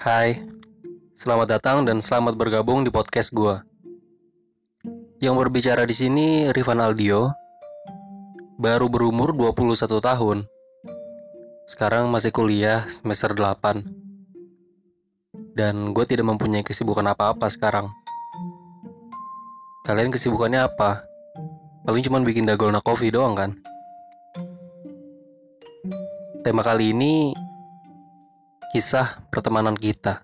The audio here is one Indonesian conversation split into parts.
Hai, selamat datang dan selamat bergabung di podcast gua. Yang berbicara di sini Rifan Aldio, baru berumur 21 tahun. Sekarang masih kuliah semester 8. Dan gue tidak mempunyai kesibukan apa-apa sekarang. Kalian kesibukannya apa? Paling cuma bikin dalgona coffee doang kan? Tema kali ini kisah pertemanan kita.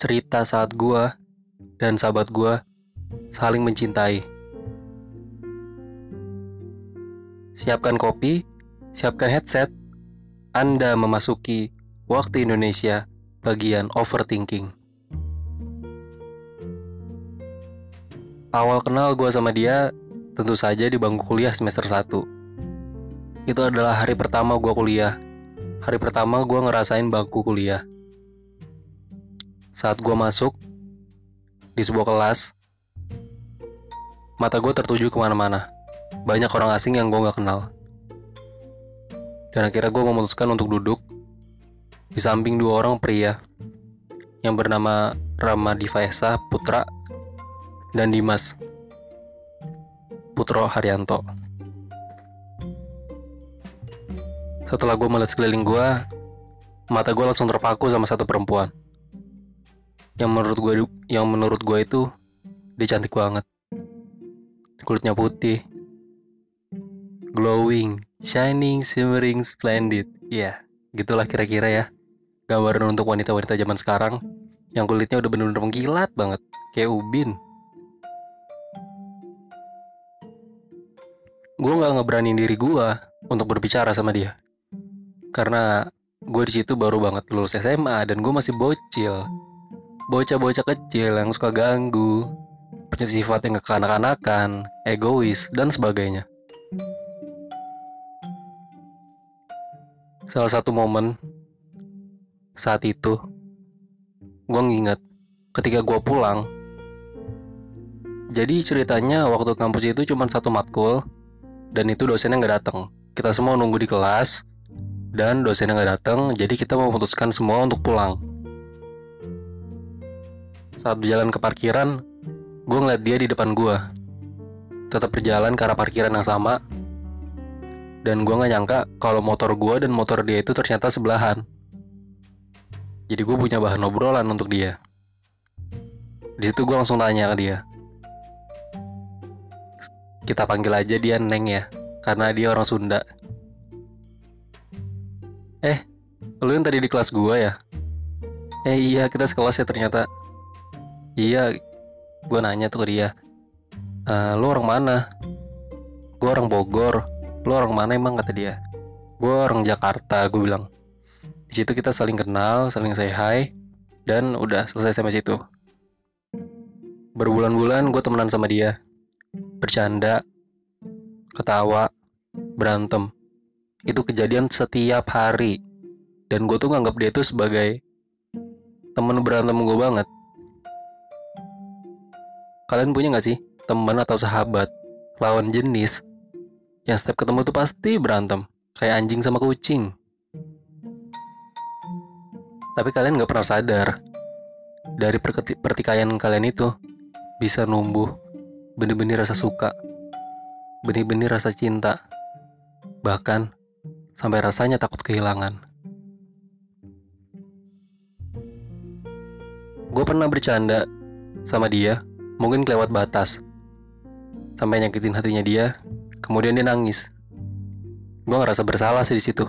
Cerita saat gua dan sahabat gua saling mencintai. Siapkan kopi, siapkan headset. Anda memasuki waktu Indonesia bagian overthinking. Awal kenal gua sama dia tentu saja di bangku kuliah semester 1. Itu adalah hari pertama gua kuliah hari pertama gue ngerasain bangku kuliah. Saat gue masuk di sebuah kelas, mata gue tertuju ke mana-mana. Banyak orang asing yang gue gak kenal. Dan akhirnya gue memutuskan untuk duduk di samping dua orang pria yang bernama Rama Divaesa Putra dan Dimas Putro Haryanto. Setelah gue melihat sekeliling gue, mata gue langsung terpaku sama satu perempuan. Yang menurut gue yang menurut gue itu dia cantik banget. Kulitnya putih, glowing, shining, shimmering, splendid. Iya, gitulah kira-kira ya. Gambaran untuk wanita-wanita zaman sekarang yang kulitnya udah bener-bener mengkilat banget, kayak ubin. Gue nggak ngeberaniin diri gue untuk berbicara sama dia karena gue di situ baru banget lulus SMA dan gue masih bocil. Bocah-bocah kecil yang suka ganggu punya sifat yang kekanak-kanakan egois dan sebagainya. Salah satu momen saat itu gue nginget ketika gue pulang. Jadi ceritanya waktu kampus itu cuma satu matkul dan itu dosennya nggak datang kita semua nunggu di kelas dan dosennya nggak datang, jadi kita memutuskan semua untuk pulang. Saat berjalan ke parkiran, gue ngeliat dia di depan gue. Tetap berjalan ke arah parkiran yang sama, dan gue nggak nyangka kalau motor gue dan motor dia itu ternyata sebelahan. Jadi gue punya bahan obrolan untuk dia. Di situ gue langsung tanya ke dia. Kita panggil aja dia Neng ya, karena dia orang Sunda. Eh, lu yang tadi di kelas gua ya? Eh iya, kita sekelas ya ternyata. Iya, gua nanya tuh ke dia. E, lu orang mana? Gua orang Bogor. Lu orang mana emang kata dia? Gua orang Jakarta, gue bilang. Di situ kita saling kenal, saling say hi, dan udah selesai sampai situ. Berbulan-bulan gue temenan sama dia. Bercanda, ketawa, berantem itu kejadian setiap hari. Dan gue tuh nganggap dia tuh sebagai temen berantem gue banget. Kalian punya gak sih teman atau sahabat lawan jenis yang setiap ketemu tuh pasti berantem kayak anjing sama kucing? Tapi kalian gak pernah sadar dari pertikaian kalian itu bisa numbuh benih-benih rasa suka benih-benih rasa cinta bahkan sampai rasanya takut kehilangan. Gue pernah bercanda sama dia, mungkin kelewat batas. Sampai nyakitin hatinya dia, kemudian dia nangis. Gue ngerasa bersalah sih di situ.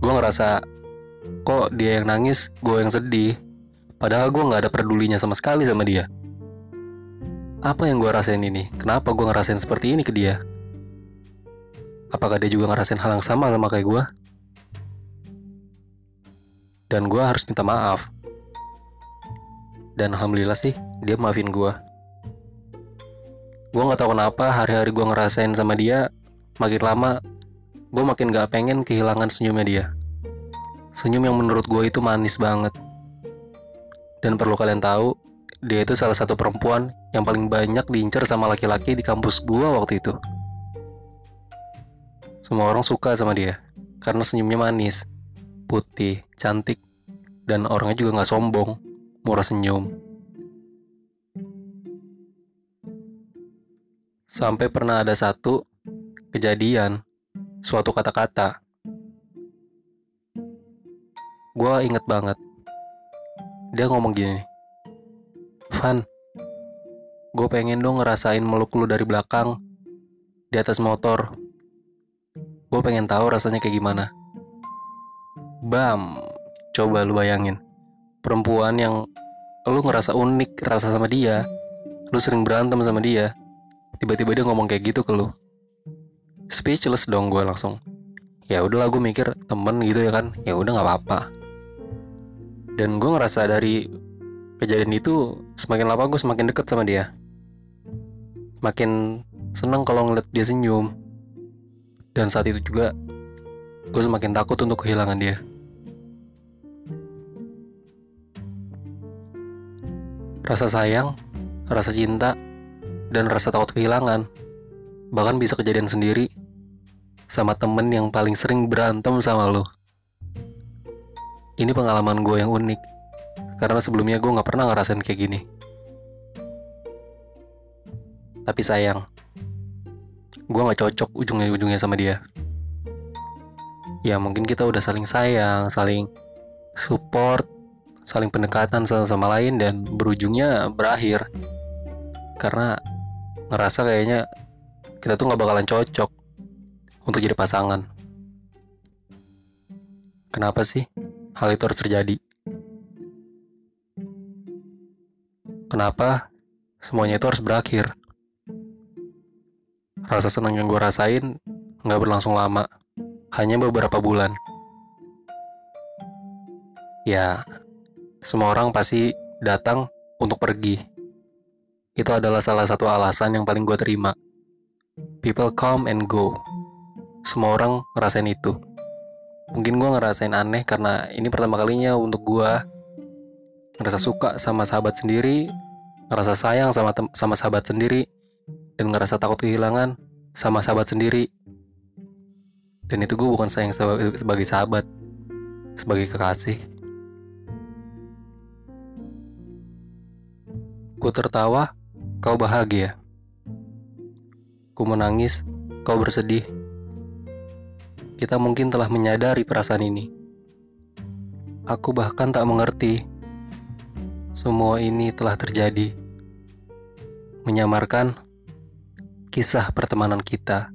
Gue ngerasa kok dia yang nangis, gue yang sedih. Padahal gue nggak ada pedulinya sama sekali sama dia. Apa yang gue rasain ini? Kenapa gue ngerasain seperti ini ke dia? Apakah dia juga ngerasain hal yang sama sama kayak gue? Dan gue harus minta maaf. Dan alhamdulillah sih, dia maafin gue. Gue gak tahu kenapa hari-hari gue ngerasain sama dia, makin lama gue makin gak pengen kehilangan senyumnya dia. Senyum yang menurut gue itu manis banget. Dan perlu kalian tahu, dia itu salah satu perempuan yang paling banyak diincar sama laki-laki di kampus gue waktu itu. Semua orang suka sama dia karena senyumnya manis, putih, cantik, dan orangnya juga nggak sombong, murah senyum. Sampai pernah ada satu kejadian, suatu kata-kata. Gue inget banget. Dia ngomong gini, Van, gue pengen dong ngerasain meluk lu dari belakang di atas motor. Gue pengen tahu rasanya kayak gimana. Bam, coba lu bayangin. Perempuan yang lu ngerasa unik rasa sama dia, lu sering berantem sama dia, tiba-tiba dia ngomong kayak gitu ke lu. Speechless dong gue langsung. Ya udahlah gue mikir temen gitu ya kan, ya udah nggak apa-apa. Dan gue ngerasa dari kejadian itu semakin lama gue semakin deket sama dia. Makin seneng kalau ngeliat dia senyum. Dan saat itu juga gue semakin takut untuk kehilangan dia. Rasa sayang, rasa cinta, dan rasa takut kehilangan. Bahkan bisa kejadian sendiri sama temen yang paling sering berantem sama lo. Ini pengalaman gue yang unik, karena sebelumnya gue gak pernah ngerasain kayak gini. Tapi sayang, gue gak cocok ujungnya-ujungnya sama dia. Ya mungkin kita udah saling sayang, saling support, saling pendekatan satu sama lain dan berujungnya berakhir karena ngerasa kayaknya kita tuh nggak bakalan cocok untuk jadi pasangan. Kenapa sih hal itu harus terjadi? Kenapa semuanya itu harus berakhir? Rasa senang yang gue rasain nggak berlangsung lama, hanya beberapa bulan. Ya, semua orang pasti datang untuk pergi. Itu adalah salah satu alasan yang paling gue terima. People come and go. Semua orang ngerasain itu. Mungkin gue ngerasain aneh karena ini pertama kalinya untuk gue ngerasa suka sama sahabat sendiri, ngerasa sayang sama sama sahabat sendiri, dan ngerasa takut kehilangan sama sahabat sendiri. Dan itu gue bukan sayang sebagai sahabat, sebagai kekasih. Ku tertawa, kau bahagia. Ku menangis, kau bersedih. Kita mungkin telah menyadari perasaan ini. Aku bahkan tak mengerti. Semua ini telah terjadi. Menyamarkan kisah pertemanan kita